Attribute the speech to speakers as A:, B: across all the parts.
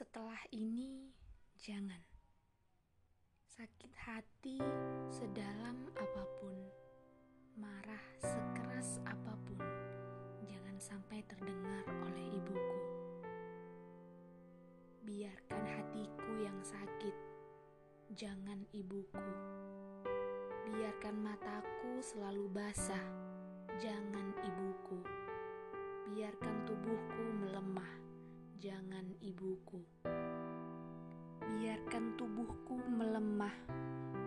A: Setelah ini, jangan sakit hati sedalam apa pun, marah sekeras apa pun, jangan sampai terdengar oleh ibuku. Biarkan hatiku yang sakit, jangan ibuku. Biarkan mataku selalu basah, jangan ibuku. Biarkan tubuhku melemah, jangan ibuku. Biarkan tubuhku melemah,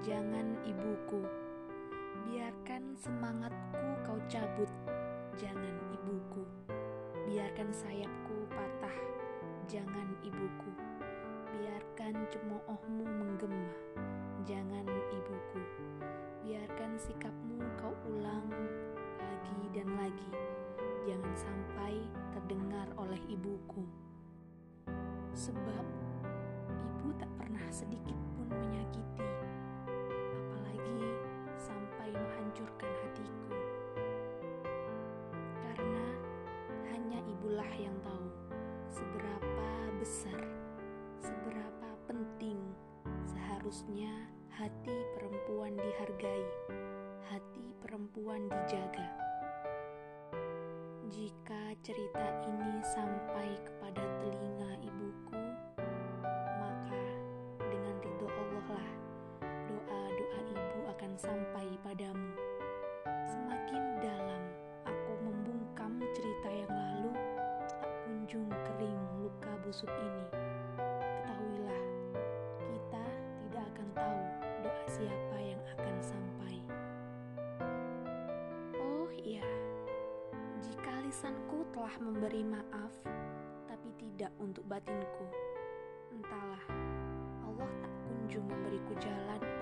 A: jangan ibuku. Biarkan semangatku kau cabut, jangan ibuku. Biarkan sayapku patah, jangan ibuku. Biarkan cemoohmu menggema, jangan ibuku. Biarkan sikapmu kau ulang lagi dan lagi, jangan sampai terdengar oleh ibuku. Sebab ibu tak pernah sedikit pun menyakiti, apalagi sampai menghancurkan hatiku. Karena hanya ibulah yang tahu seberapa besar, seberapa penting seharusnya hati perempuan dihargai, hati perempuan dijaga. Jika cerita ini sampai kepada padamu. Semakin dalam aku membungkam cerita yang lalu, tak kunjung kering luka busuk ini. Ketahuilah, kita tidak akan tahu doa siapa yang akan sampai. Oh iya, jika lisanku telah memberi maaf, tapi tidak untuk batinku, entahlah, Allah tak kunjung memberiku jalan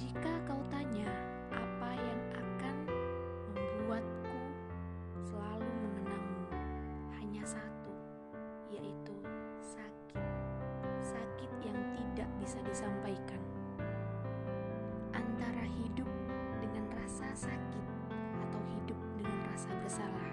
A: Jika kau tanya apa yang akan membuatku selalu mengenangmu, hanya satu, yaitu sakit. Sakit yang tidak bisa disampaikan. Antara hidup dengan rasa sakit atau hidup dengan rasa bersalah.